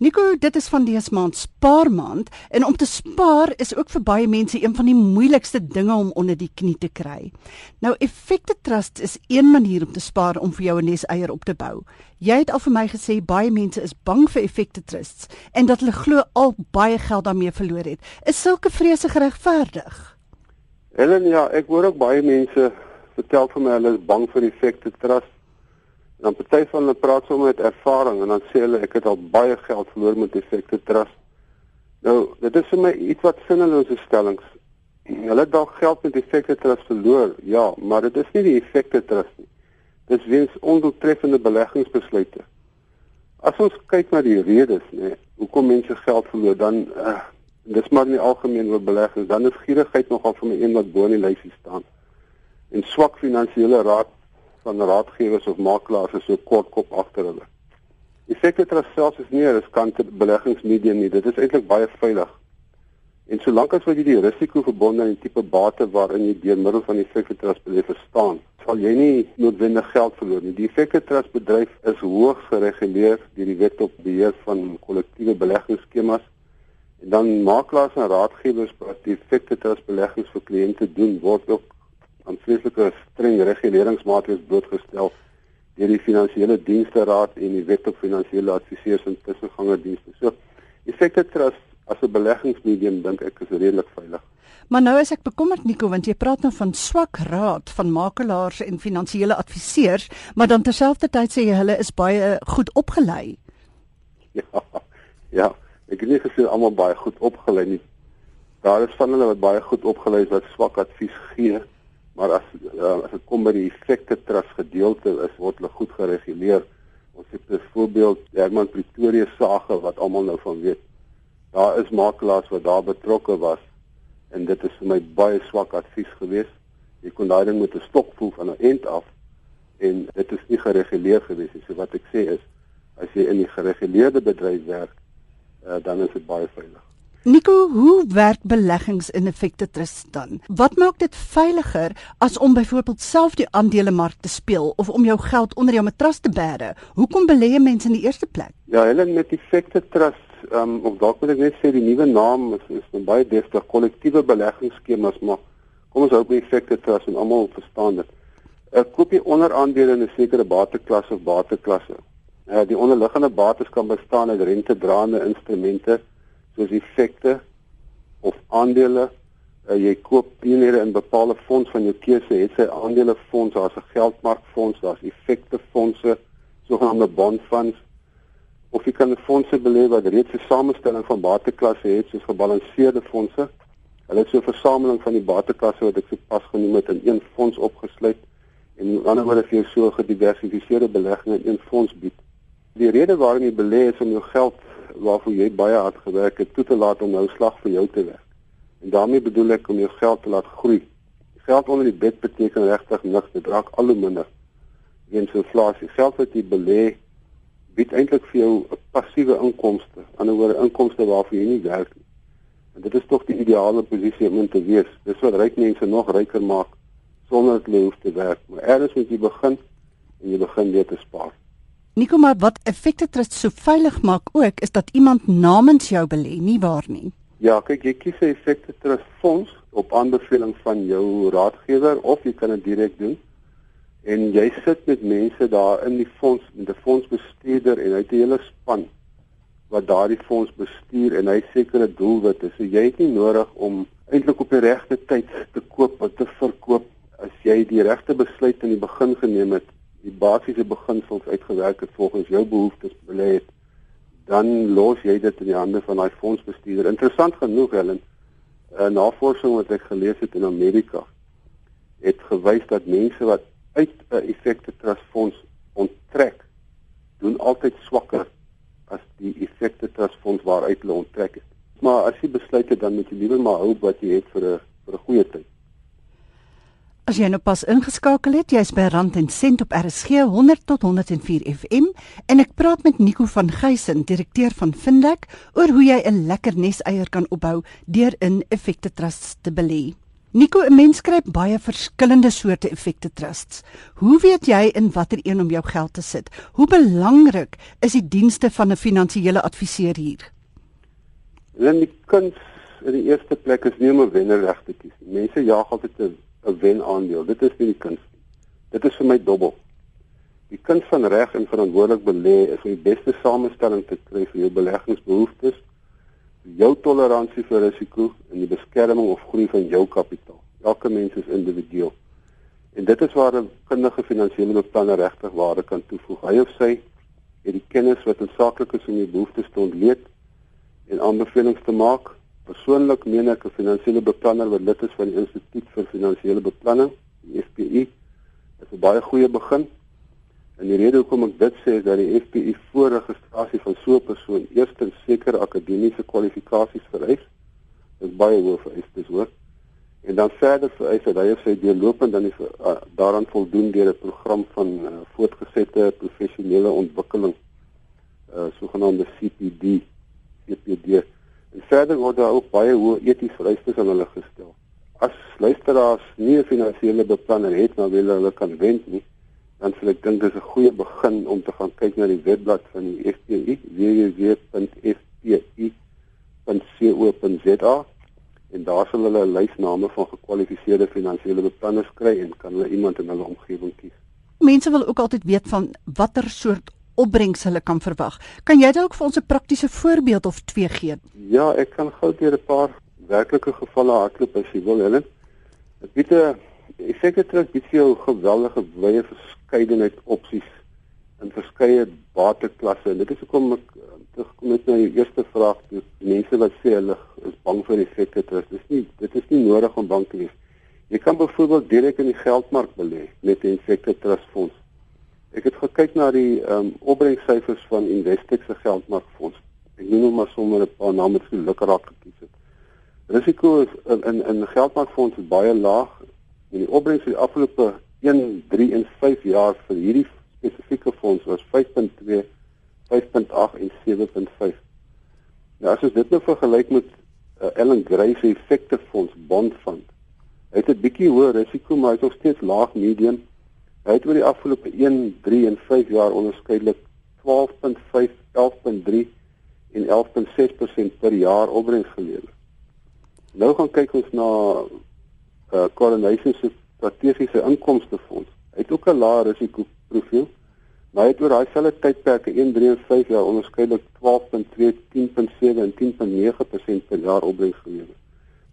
Nico, dit is van dese maand spaarmaand en om te spaar is ook vir baie mense een van die moeilikste dinge om onder die knie te kry. Nou Effekte Trust is een manier om te spaar om vir jou 'n neseier op te bou. Jy het al vir my gesê baie mense is bang vir Effekte Trusts en dat hulle glo al baie geld daarmee verloor het. Is sulke vrese geregverdig? Helen, ja, ek hoor ook baie mense vertel vir my hulle is bang vir Effekte Trust dan party van hulle praat sommer met ervaring en dan sê hulle ek het al baie geld verloor met effekte trust. Nou, dit is vir my iets wat sinnelose stellings. Hulle het dalk geld met effekte trust verloor. Ja, maar dit is nie die effekte trust nie. Dis weens ondoeltreffende beleggingsbesluite. As ons kyk na die redes, nê, hoekom mense geld verloor, dan uh, dis maar nie algemeen oor beleggings, dan is gierigheid nogal vir my een wat bo in die lysie staan. En swak finansiële raad van raadgewers of makelaars is so kort kop agter hulle. Effekte trust selfs is nie 'n riskante beleggingsmedium nie. Dit is eintlik baie veilig. En solank as wat jy die risiko verbonde aan die tipe bate waarin jy deur middel van die trust beleef verstaan, sal jy nie noodwendig geld verloor nie. Die trust bedryf is hoogs gereguleer deur die wet op beheer van kollektiewe beleggingsskemas. En dan makelaars en raadgewers wat die effekte trust beleggings vir kliënte doen, word ook aan vreeslike streng reguleringsmaatreëls blootgestel deur die finansiële dienste raad en die wet op finansiële adviseurs en tussengangerdienste. So effekte trust as 'n beleggingsmedium dink ek is redelik veilig. Maar nou is ek bekommerd Nico want jy praat nou van swak raad van makelaars en finansiële adviseurs, maar dan terselfdertyd sê jy hulle is baie goed opgelei. Ja. Ja, ek het nie gesê almal baie goed opgelei nie. Daar is van hulle wat baie goed opgelei is wat swak advies gee maar as uh, as dit kom by die effekte trust gedeelte is word hulle goed gereguleer. Ons het byvoorbeeld Herman Pretoria sage wat almal nou van weet. Daar is makelaars wat daar betrokke was en dit is vir my baie swak advies geweest. Jy kon daai ding met 'n stok voel van 'n end af en dit is nie gereguleer geweest nie. So wat ek sê is as jy in die gereguleerde bedryf werk, uh, dan is dit baie veilig. Nico, hoe werk beleggings in effekte trust dan? Wat maak dit veiliger as om byvoorbeeld self die aandelemark te speel of om jou geld onder jou matras te bære? Hoekom belê mense in die eerste plek? Ja, hulle met effekte trust, ehm um, of dalk moet ek net sê die nuwe naam is is baie deftige kollektiewe beleggingsskemas, maar kom ons hou by effekte trust en almal verstaan dit. Ek koop jy onderaandele in 'n sekere bateklasse of bateklasse. Ja, die onderliggende bates kan bestaan uit rentedraende instrumente soos effekte of aandele uh, jy koop eenhede in bepaalde fonds van jou keuse het sy aandele fonds daar's 'n geldmarkfonds daar's effekte fondse sogenaamde bond funds. Of jy kan 'n fondse belê wat reeds 'n samestelling van bateklasse het soos gebalanseerde fondse. Hulle het so 'n versameling van die bateklasse wat ek sopas genoem het in een fonds opgesluit en ander wyse vir jou so gediversifiseerde belegging in een fonds bied. Die rede waarom jy belê is om jou geld waarvoor jy baie hard gewerk het toe te laat om nou slag vir jou te werk. En daarmee bedoel ek om jou geld te laat groei. Geld onder die bed beteken regtig niks, dit raak al hoe minder. Weens inflasie, geld wat jy belê bied eintlik vir jou 'n passiewe inkomste, anderswoorde inkomste waarvoor jy nie werk nie. En dit is tog die ideale posisie om in te wees. Dis wat ryk mense nog ryker maak sonder dat hulle hoef te werk. Maar eers moet jy begin en jy begin weer te spaar. Nico maar wat effekte trust so veilig maak ook is dat iemand namens jou belê, nie waar nie? Ja, kyk jy kies 'n effekte trust fonds op aanbeveling van jou raadgewer of jy kan dit direk doen. En jy sit met mense daar in die fonds, met 'n fondsbestuurder en hy het 'n hele span wat daardie fonds bestuur en hy sekere doelwitte. So jy het nie nodig om eintlik op die regte tyd te koop of te verkoop as jy die regte besluit in die begin geneem het die basiese beginsels uitgewerk het volgens jou behoeftes belê het, dan los jy dit in die hande van daai fondsbestuurder. Interessant genoeg, Helen, 'n navorsing wat ek gelees het in Amerika het gewys dat mense wat uit 'n effekte trust fonds onttrek, doen altyd swakker as die effekte trust fonds waaruit hulle onttrek het. Maar as jy besluit het dan moet jy liewer maar hou wat jy het vir 'n vir 'n goeie tyd. As jy nou pas ingeskakel het, jy's by Rand en Sent op RSG 100 tot 104 FM en ek praat met Nico van Geysen, direkteur van Findek, oor hoe jy 'n lekker neseier kan opbou deur in effekte trusts te belê. Nico, 'n mens kry baie verskillende soorte effekte trusts. Hoe weet jy in watter een om jou geld te sit? Hoe belangrik is die dienste van 'n finansiële adviseur hier? Dan die kuns in die eerste plek is nie om 'n wenner reg te kies. Mense jaag altyd 'n 'n wen aandeel. Dit is nie die kuns nie. Dit is vir my dobbel. Die kuns van reg en verantwoordelik belê is om die beste samestelling te kry vir jou beleggingsbehoeftes, jou toleransie vir risiko en die beskerming of groei van jou kapitaal. Elke mens is individueel. En dit is waar 'n kundige finansiële beplanner regtig waarde kan toevoeg. Hy of sy het die kennis wat noodsaaklik is om jou behoeftes te ontleed en aanbevelings te maak. Persoonlik meen ek 'n finansiële beplanner wat lid is van die Instituut vir Finansiële Beplanning, die FPI, is 'n baie goeie begin. En die rede hoekom ek dit sê is dat die FPI voor registrasie van so 'n persoon eerstens sekere akademiese kwalifikasies vereis. Dit is baie hoë vereistes hoor. En dan verder vereis dat hy of sy deurlopend dan die, uh, daaraan voldoen deur 'n program van uh, voortgesette professionele ontwikkeling, uh sogenaamde CPD CPD. Verder word daar ook baie hoë etiese vereistes aan hulle gestel. As luisteraars nie 'n finansiële beplanner het maar wil hulle kan wend nie, dan sal ek dink dis 'n goeie begin om te gaan kyk na die webblad van die FPI www.fpi.co.za en daar sal hulle 'n lys name van gekwalifiseerde finansiële beplanners kry en kan hulle iemand in hulle omgewing kies. Mense wil ook altyd weet van watter soort opbrengs hulle kan verwag. Kan jy dalk vir ons 'n praktiese voorbeeld of twee gee? Ja, ek kan gou deur 'n paar werklike gevalle hardloop as jy wil, Helen. Ek weet 'n effekte trust bied vir jou geweldige wye verskeidenheid opsies in verskeie bateklasse. En dit is hoekom ek eh, terugkom met my eerste vraag toe. Mense wat sê hulle is bang vir effekte trust. Dis nie dit is nie nodig om bang te wees. Jy kan byvoorbeeld direk in die geldmark belê met 'n effekte trust fonds. Ek het gekyk na die ehm um, opbrengsyfers van Investec se geldmarkfonds. Ek noem nou maar sommer 'n paar name wat gelukkig raak gekies het. Risiko is in in, in geldmarkfonds is baie laag en die opbrengs vir die afgelope 1, 3 en 5 jaar vir hierdie spesifieke fonds was 5.2, 5.8 en 7.5. Nou as ons dit nou vergelyk met uh, Ellen Gray se effekte fonds bondfond. Hy het 'n bietjie hoër risiko maar hy is nog steeds laag medium Hy het oor die afgelope 1, 3 en 5 jaar onderskeidelik 12.5, 11.3 en 11.6% per jaar opbrengs gelewer. Nou gaan kyk ons na uh, Coronation se strategiese inkomste fonds. Hy het ook 'n lae risiko profiel, maar hy het oor daai selfde tydperke 1, 3 en 5 jaar onderskeidelik 12.2, 10.7 en 10.9% per jaar opbrengs gelewer.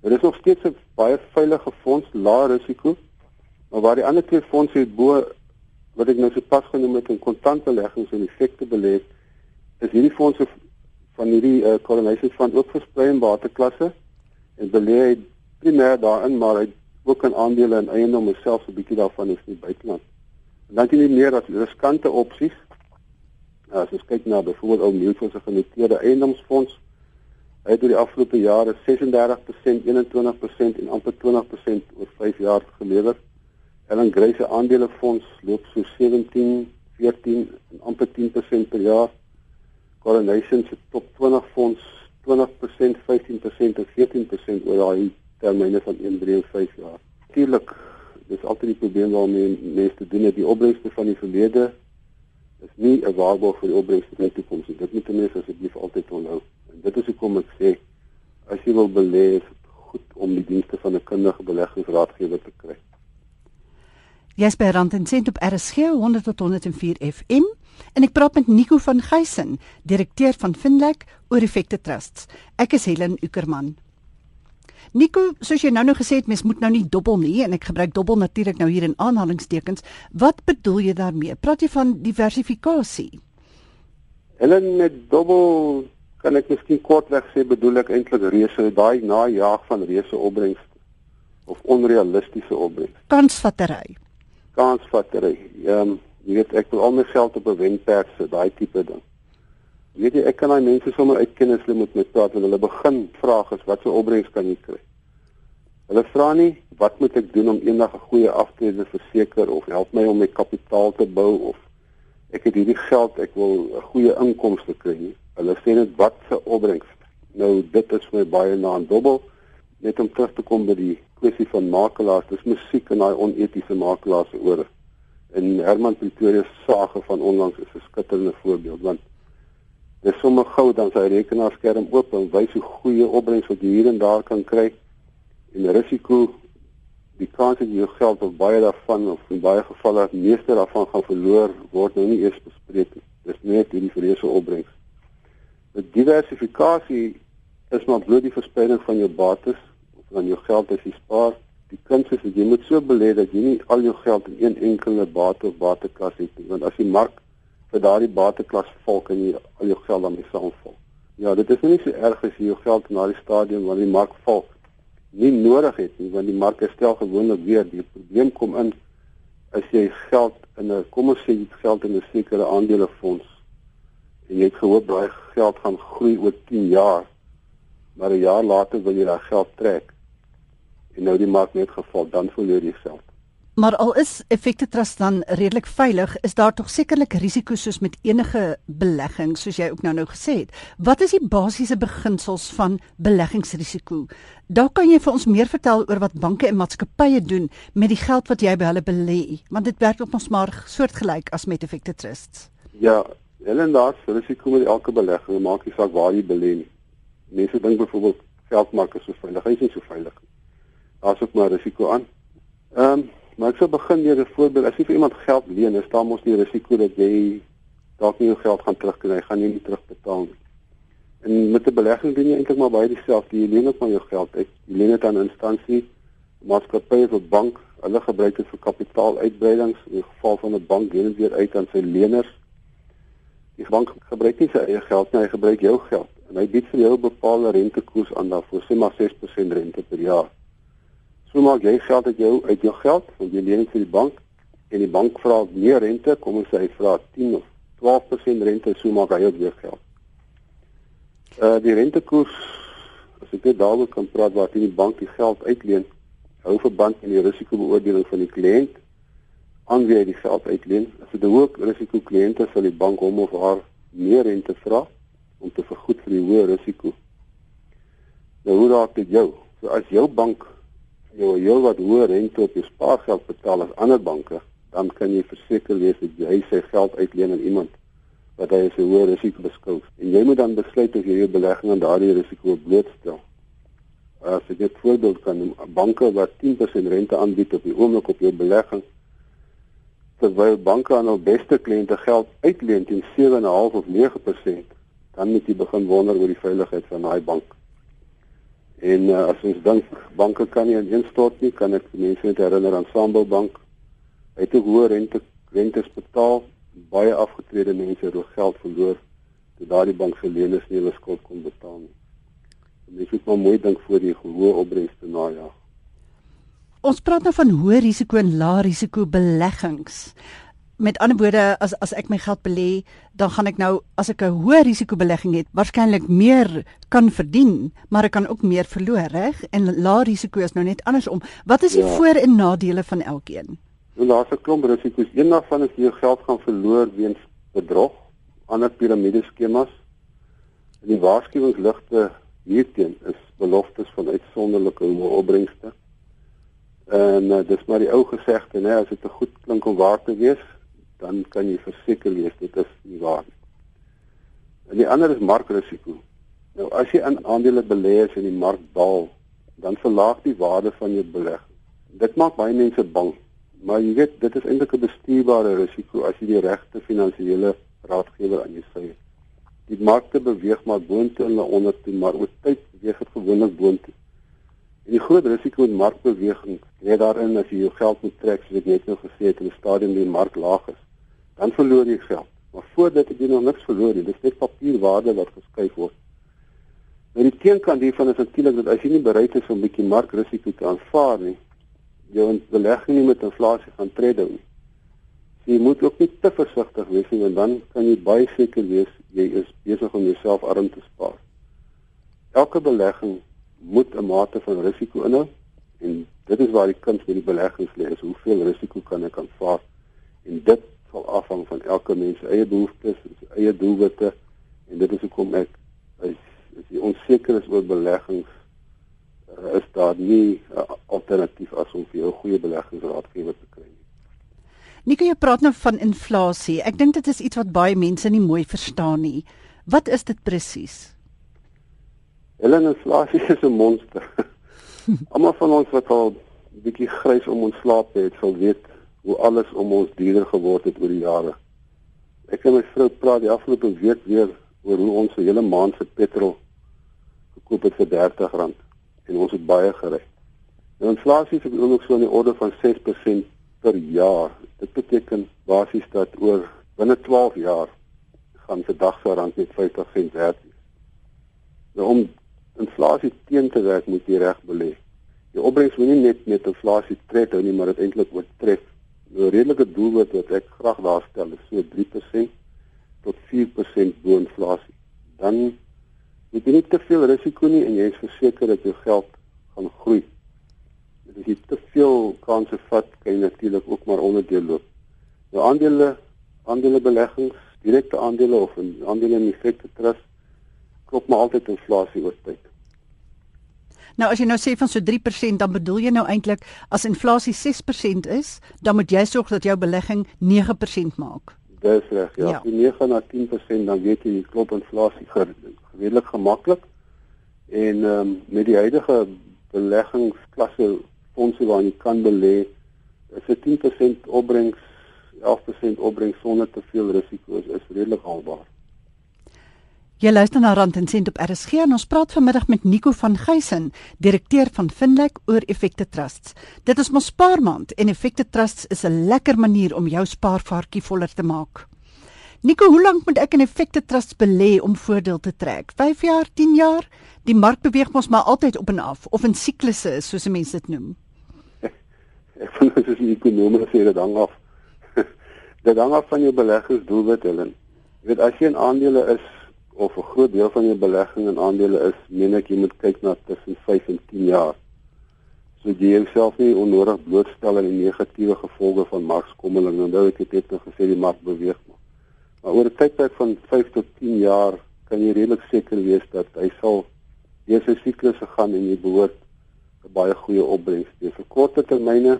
Dit is nog steeds 'n baie veilige fonds, lae risiko Maar waar die ander twee fondse het bo wat ek nou so pas genoem het in kontantbeleggings en effekte belê, is hierdie fondse van hierdie uh, coronation fund ook versprei in bateklasse en belê primêr daarin maar hy ook in aandele en eiendom en selfs 'n bietjie daarvan is in die buiteland. En dan het jy meer as riskante opsies. Nou, as jy kyk na byvoorbeeld ou Mutual se genoteerde eiendomsfonds, hy het oor die afgelope jare 36%, 21% en amper 20% oor 5 jaar gelewer. Ellen Gray se aandelefonds loop so 17, 14 en amper 10% per jaar. Coronation se top 20 fonds 20%, 15% en 14% oor daai termyne van 1, 3 en 5 jaar. Natuurlik, dis altyd die probleem waarmee mense doen het. Die opbrengste van die verlede is nie 'n waarborg vir die opbrengste in die toekoms nie. Dit moet mense asseblief altyd onthou. En dit is hoekom ek sê as jy wil belê, is dit goed om die dienste van 'n kundige beleggingsraadgewer te kry. Jy's by Rand en Sent op RSG 100 tot 104 FM en ek praat met Nico van Geysen, direkteur van Finlek oor Effekte Trusts. Ek is Helen Ukerman. Nico, soos jy nou nou gesê het, mens moet nou nie dobbel nie en ek gebruik dobbel natuurlik nou hier in aanhalingstekens. Wat bedoel jy daarmee? Praat jy van diversifikasie? Helen met dobbel kan ek miskien kortweg sê bedoel ek eintlik reuse, daai najaag van reuse opbrengs of onrealistiese opbrengs. Kansvattery kansvattery. Ehm um, jy weet ek wil al my geld op 'n wenperd sit, daai tipe ding. Jy weet jy ek kan daai mense sommer uitken as hulle met my praat en hulle begin vra is wat so opbrengs kan jy kry? Hulle vra nie wat moet ek doen om eendag 'n goeie aftrede verseker of help my om my kapitaal te bou of ek het hierdie geld, ek wil 'n goeie inkomste kry nie. Hulle sê net wat se opbrengs. Nou dit is vir my baie na 'n dobbel net om terug te kom by die kwessie van makelaars, dis musiek en daai onetiese makelaars se ore. En Herman Pretoria se sage van onlangs is 'n skitterende voorbeeld want dis sommer gou dan sy rekenaarskerm oop en wys hoe goeie opbrengs wat jy hier en daar kan kry en risiko die kans dat jy jou geld of baie daarvan of in baie gevalle meeste daarvan gaan verloor word nou nie eers bespreek nie. Dis net hierdie vreese opbrengs. Die diversifikasie is maar bloot die verspreiding van jou bates of van jou geld as jy spaar. Die kuns is dat jy moet so belê dat jy nie al jou geld in een enkele bate of bateklas het nie, want as die mark vir daardie bateklas val, kan jy al jou geld daarmee saamval. Ja, dit is nie so erg as jy jou geld na die stadium wanneer die mark val nie nodig het nie, want die mark herstel gewoonlik weer. Die probleem kom in as jy geld in 'n kom ons sê jy het geld in 'n sekere aandelefonds en jy het gehoop daai geld gaan groei oor 10 jaar maar 'n jaar later wil jy daai geld trek en nou die mark net geval, dan verloor jy geld. Maar al is effekte trust dan redelik veilig, is daar tog sekerlik risiko's soos met enige belegging, soos jy ook nou nou gesê het. Wat is die basiese beginsels van beleggingsrisiko? Daar kan jy vir ons meer vertel oor wat banke en maatskappye doen met die geld wat jy by hulle belê, want dit werk op ons maar soortgelyk as met effekte trusts. Ja, hulle en daar's risiko met elke belegging, maak nie saak waar jy belê nie. Mense dink byvoorbeeld geldmarke so veilig, hy is nie so veilig nie. Daar's ook maar risiko aan. Ehm, um, maar ek sou begin deur 'n voorbeeld. As jy vir iemand geld leen, is daar mos die risiko dat jy dalk nie jou geld gaan terugkry, gaan jy nie terugbetaal nie. En met 'n belegging doen jy eintlik maar baie dieselfde. Jy leen net van jou geld uit. Jy leen dit aan 'n instansie, maatskappye of bank. Hulle gebruik dit vir kapitaaluitbreidings. In die geval van 'n bank, leen dit weer uit aan sy leners. Die bank gebruik nie sy eie geld nie, hy gebruik jou geld en hy bied vir jou 'n bepaalde rentekoers aan daarvoor, sê maar 6% rente per jaar. So maak jy geld uit jou uit jou geld, want jy leen vir die bank en die bank vra meer rente, kom ons sê hy vra 10 of 12% rente, so maak hy ook weer geld. Uh die rentekoers as ek dit daaroor kan praat waar die bank die geld uitleen, hou verband met die risikobeoordeling van die kliënt aan wie hy die geld uitleen. As dit 'n hoë risiko kliënt is, sal die bank hom of haar meer rente vra om te vergoed vir die hoë risiko. Nou hoe raak dit jou? So as jou bank jou heel wat hoër rente op jou spaargeld betaal as ander banke, dan kan jy verseker wees dat jy sy geld uitleen aan iemand wat hy as 'n hoë risiko beskou. En jy moet dan besluit of jy jou belegging aan daardie risiko blootstel. As ek dit voorbeeld kan noem, banke wat 10% rente aanbied op die oomblik op jou belegging terwyl banke aan hul beste kliënte geld uitleen teen 7.5 of 9% dan moet jy begin wonder oor die veiligheid van daai bank. En uh, as ons dink banke kan nie instort nie, kan ek mense net herinner aan Sambo Bank. Hy het hoë rente rentes betaal, baie afgetrede mense het geld verloor toe daardie bank se leners nie hulle skuld kon betaal nie. Mense moet maar mooi dink voor die hoë opbrengs te najag. Ons praat nou van hoë risiko en lae risiko beleggings met ander woorde as as ek my geld belê, dan gaan ek nou as ek 'n hoë risikobelegging het, waarskynlik meer kan verdien, maar ek kan ook meer verloor, reg? En lae risiko is nou net andersom. Wat is die ja. voor- en nadele van elkeen? Nou daar's 'n klomp risiko's. Een daarvan is jy jou geld gaan verloor weens bedrog, ander piramideskemas. En die waarskuwingsligte hierteen is beloftes van uitsonderlike hoë opbrengste. En uh, dis maar die ou gesegde, né, as dit te goed klink om waar te wees, dan kan jy verseker wees dit is nie waar nie. En die ander is markrisiko. Nou as jy in aandele belê is en die mark daal, dan verlaag die waarde van jou belegging. Dit maak baie mense bang, maar jy weet dit is eintlik 'n bestuurbare risiko as jy die regte finansiële raadgewer aan jou sy het. Die markte beweeg maar boontoe en ondertoe, maar oor tyd beweeg dit gewoonlik boontoe. En die groot risiko in markbeweging lê daarin as jy jou geld moet trek, soos ek net nou gesê het, in 'n stadium waar die mark laag is dan verloor jy geld. Maar voordat jy nog niks verloor nie, dis net papierwaarde wat geskuif word. Nou die teenkant hiervan is natuurlik dat as jy nie bereid is om 'n bietjie markrisiko te aanvaar nie, jou belegging nie met inflasie gaan tred hou nie. So jy moet ook nie te versigtig wees nie want dan kan jy baie seker wees jy is besig om jouself arm te spaar. Elke belegging moet 'n mate van risiko inhou en dit is waar die kuns met die beleggings lê, is hoeveel risiko kan ek aanvaar? En dit sal afhang van elke mens se eie behoeftes, eie doelwitte en dit is hoekom ek is as jy onseker is oor beleggings uh, is daar nie 'n uh, alternatief as om vir jou 'n goeie beleggingsraadgewer te kry nie. Nico, jy praat nou van inflasie. Ek dink dit is iets wat baie mense nie mooi verstaan nie. Wat is dit presies? Hulle inflasie is 'n monster. Almal van ons wat al bietjie grys om ons slaap het, sal weet hoe alles om ons duurder geword het oor die jare. Ek en my vrou praat die afgelope week weer oor hoe ons 'n hele maand se petrol gekoop het vir R30 en ons het baie gery. Nou inflasie is ook so in die orde van 6% per jaar. Dit beteken basies dat oor binne 12 jaar gaan se dag se rand net 50 sent werd wees. Nou om inflasie teen te werk moet jy reg belê. Die opbrengs moet nie net met inflasie tred hou nie, maar dit eintlik oortref. 'n redelike doelwit wat ek graag daar stel is so 3% tot 4% bo inflasie. Dan het jy nie te veel risiko nie en jy is verseker dat jou geld gaan groei. As jy te veel kansse vat, kan jy natuurlik ook maar onderdeel loop. Nou aandele, aandelebeleggings, direkte aandele of in aandele in effekte trust klop maar altyd inflasie oor tyd. Nou as jy nou sê van so 3%, dan bedoel jy nou eintlik as inflasie 6% is, dan moet jy sorg dat jou belegging 9% maak. Dis reg, ja. ja. Die 9 na 10% dan weet jy die klop inflasie redelik gemaklik. En ehm um, met die huidige beleggingsklasse fondse waarin jy kan belê, is 'n 10% opbrengs, 11% opbrengs sonder te veel risiko is, is redelik haalbaar. Jy luister na Rand en Sent op RSG en ons praat vanmiddag met Nico van Geysen, direkteur van Finlek oor Effekte Trusts. Dit is mos spaarmaand en Effekte Trusts is 'n lekker manier om jou spaarvaartjie voller te maak. Nico, hoe lank moet ek in Effekte Trusts belê om voordeel te trek? 5 jaar, 10 jaar? Die mark beweeg mos maar altyd op en af of in siklusse, soos mense dit noem. Ek vind dit is 'n ekonomiese rede dan af. dit hang af van jou beleggingsdoelwit, Helen. Jy weet as jy in aandele is of 'n groot deel van jou belegging in aandele is, meen ek jy moet kyk na tussen 5 en 10 jaar. So jy jouself nie onnodig blootstel aan die negatiewe gevolge van markskommeling. Onthou ek het net nog gesê die mark beweeg maar. Maar oor 'n tydperk van 5 tot 10 jaar kan jy redelik seker wees dat hy sal deur sy siklusse gaan en jy behoort 'n baie goeie opbrengs te hê. Vir korte termyne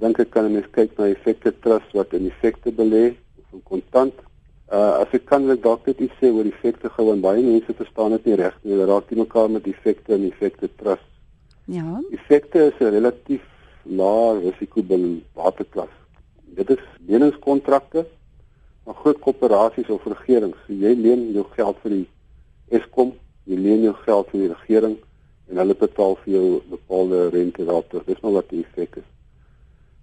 dink ek kan 'n mens kyk na effekte trust wat in effekte belê of in kontant Uh as ek kan net dalk net iets sê oor effekte gou en baie mense verstaan dit nie reg nie. Hulle raak nie mekaar met effekte en effekte trust. Ja. Effekte is 'n relatief lae risiko binne waterklas. Dit is leningskontrakte van groot korporasies of regerings. So jy leen jou geld vir die Eskom, jy leen jou geld vir die regering en hulle betaal vir jou bepaalde rente daarop. Dis nou wat die effek is.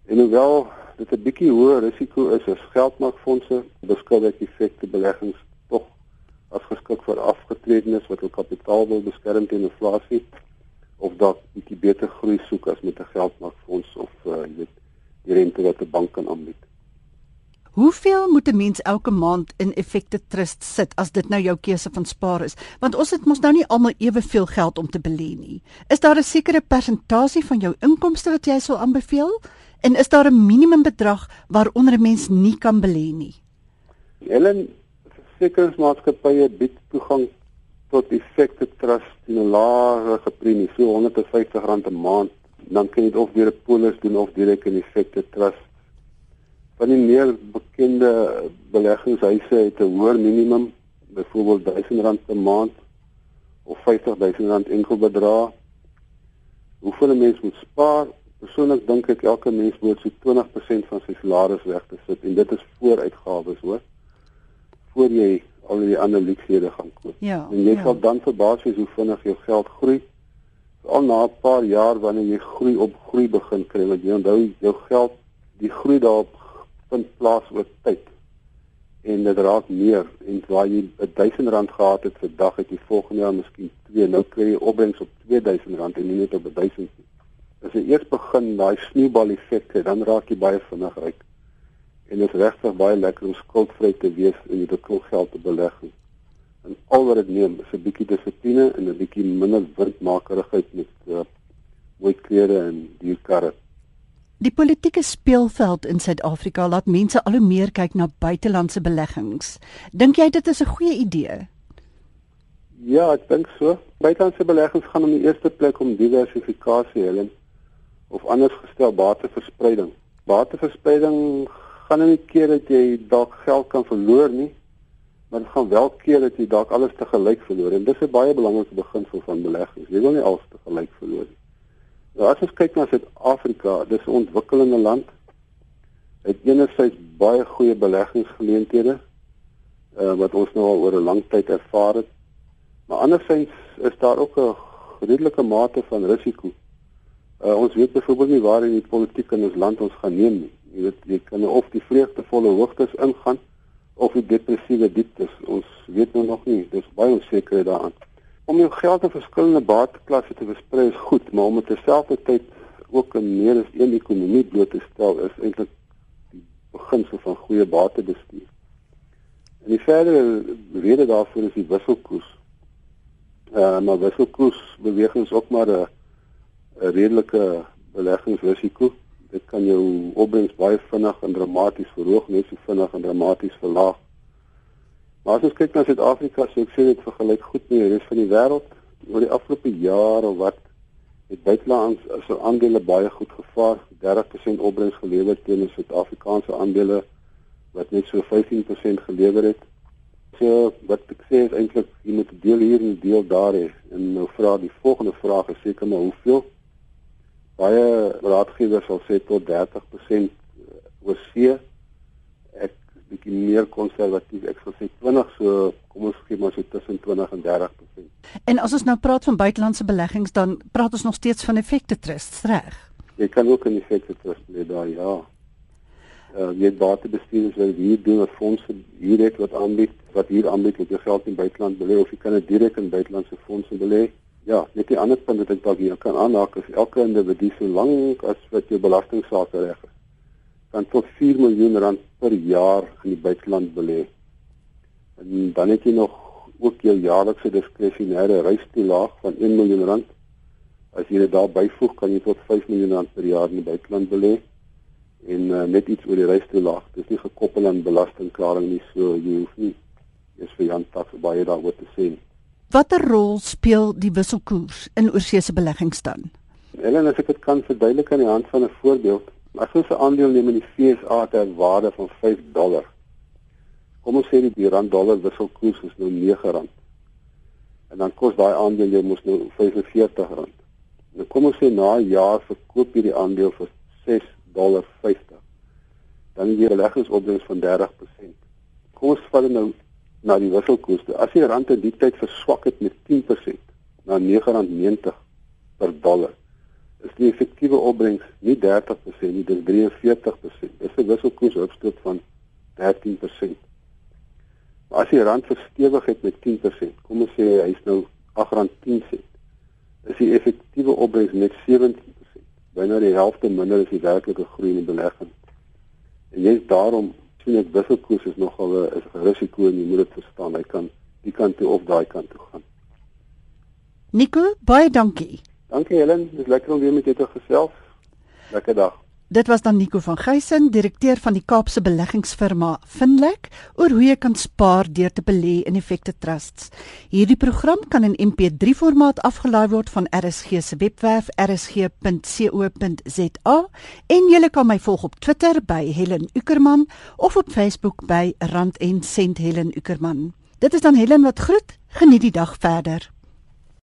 En hoewel dit 'n bietjie hoër risiko is as geldmarkfondse, beskou ek effekte beleggings tog as geskik vir afgetredenes wat hul kapitaal wil beskerm teen inflasie of dalk bietjie beter groei soek as met 'n geldmarkfonds of uh, weet die rente wat 'n bank kan aanbied. Hoeveel moet 'n mens elke maand in effekte trust sit as dit nou jou keuse van spaar is? Want ons het mos nou nie almal eweveel geld om te belê nie. Is daar 'n sekere persentasie van jou inkomste wat jy sou aanbeveel? En is daar 'n minimumbedrag waaronder 'n mens nie kan belê nie? Helen versekeringsmaatskappye bied toegang tot effekte trust teen 'n lae premie, so R150 'n maand. Dan kan jy dit of deur 'n polis doen of direk in effekte trust. Van die meer bekende beleggingshuise het 'n hoër minimum, byvoorbeeld R1000 per maand of R50000 enkel bedrag. Hoeveel 'n mens moet spaar Persoonlik dink ek elke mens moet so 20% van sy salaris weg te sit en dit is vooruitgawes hoor. Voor jy al die ander luksehede gaan koop. Ja. En jy ja. sal dan verbaas wees hoe vinnig jou geld groei. Al na 'n paar jaar wanneer jy groei op groei begin kry, want jy onthou jou geld, die groei daarop vind plaas oor tyd. En dit raak meer en waar jy 1000 rand gehad het vir dag het jy volgende jaar miskien 2, nou kry jy opbrengs op 2000 rand en nie net op 1000 nie as jy eers begin daai sneeubal effek hê, dan raak jy baie vinnig ryk. En dit is regtig baie lekker om skuldvry te wees en jy bekoel geld te beleg. En al wat dit neem is 'n bietjie dissipline en 'n bietjie minder windmakerigheid met uh, mooi klere en duur karre. Die politieke speelveld in Suid-Afrika laat mense al hoe meer kyk na buitelandse beleggings. Dink jy dit is 'n goeie idee? Ja, ek dink so. Buitelandse beleggings gaan in die eerste plek om diversifikasie, Helen of anders gestel bateverspreiding. Bateverspreiding gaan nie keer dat jy dalk geld kan verloor nie, maar dit gaan wel keer dat jy dalk alles te gelyk verloor en dis 'n baie belangrike beginsel van beleggings. Jy wil nie alles te gelyk verloor nie. Nou as ons kyk na Suid-Afrika, dis 'n ontwikkelende land. Het enerzijds baie goeie beleggingsgeleenthede uh, wat ons nou al oor 'n lang tyd ervaar het. Maar anderzijds is daar ook 'n redelike mate van risiko. Uh, ons weet byvoorbeeld nie waar in die politiek in ons land ons gaan neem nie. Jy weet jy kan of die vreugdevolle hoogtes ingaan of die depressiewe dieptes. Ons weet nou nog nie. Dis baie onseker daaraan. Om jou geld in verskillende bateklasse te versprei is goed, maar om terselfdertyd ook in meer as een ekonomie bloot te stel is eintlik die beginsel van goeie batebestuur. En die verdere rede daarvoor is die wisselkoers. Uh, maar wisselkoers bewegings ook maar 'n 'n redelike beleggingsrisiko. Dit kan jou opbrengs baie vinnig en dramaties verhoog, net so vinnig en dramaties verlaag. Maar as ons kyk na Suid-Afrika, so ek sê dit vergelyk goed met die res van die wêreld oor die afgelope jare wat het buitelands as aandele baie goed gevaar, 30% opbrengs gelewer teenoor Suid-Afrikaanse aandele wat net so 15% gelewer het. So wat ek sê is eintlik jy moet deel hier en deel daar hê. En nou vra die volgende vraag is seker maar hoeveel? Baie raadgewers sal sê tot 30% oor see. Ek bietjie meer konservatief. Ek sal sê 20 so kom ons gee maar so tussen 20 en 30%. En as ons nou praat van buitelandse beleggings dan praat ons nog steeds van effekte trusts, reg? Jy kan ook 'n effekte trust lê daar ja uh, jy batebestuurders wat hier doen wat fondse hier het wat aanbied wat hier aanbied dat jy geld in buiteland belê of jy kan dit direk in buitelandse fondse belê. Ja, net die ander punt wat ek dalk hier kan aanhaak is elke individu so lank as wat jou belastingsaake reg is, kan tot 4 miljoen rand per jaar in die buiteland belê. En dan het jy nog ook jou jaarlikse diskresionêre reistoelaag van 1 miljoen rand. As jy dit daar byvoeg, kan jy tot 5 miljoen rand per jaar in die buiteland belê en uh, net iets oor die reistoelaag. Dis nie gekoppel aan belastingklaring nie, so jy hoef nie eens vir Jan Tax baie daaroor te sê. Watter rol speel die wisselkoers in oorseese beleggings dan? Helen, as ek dit kan verduidelik aan die hand van 'n voorbeeld, as ons 'n aandeel neem in die FSA ter waarde van 5 dollar. Kom ons sê die rand dollar wisselkoers is nou 9 rand. En dan kos daai aandeel jou mos nou 45 rand. Nou kom ons sê na 'n jaar verkoop jy die aandeel vir 6 dollar 50. Dan die beleggingsopbrengs van 30%. Kom ons vat nou na die wisselkoers. As die rand in die tyd verswak het met 10% na R9.90 per dollar, is die effektiewe opbrengs nie 30% nie, dis 43%. Dis 'n wisselkoers opstoot van 13%. Maar as die rand verstewig het met 10%, kom ons sê hy's nou R8.10, is die effektiewe opbrengs net 17 byna die helfte minder as die werklike groei in belegging. En jy's daarom sien ek wisselkoers is nogal 'n is 'n risiko en jy moet dit verstaan. Hy kan die kant toe of daai kant toe gaan. Nico, baie dankie. Dankie Helen, dis lekker om weer met jou te gesels. Lekker dag. Dit was dan Nico van Geysen, direkteur van die Kaapse beleggingsfirma Finlek, oor hoe jy kan spaar deur te belê in effekte trusts. Hierdie program kan in MP3 formaat afgelaai word van RSG se webwerf rsg.co.za en jy kan my volg op Twitter by Helen Ukerman of op Facebook by Rand en Sent Helen Ukerman. Dit is dan Helen wat groet. Geniet die dag verder.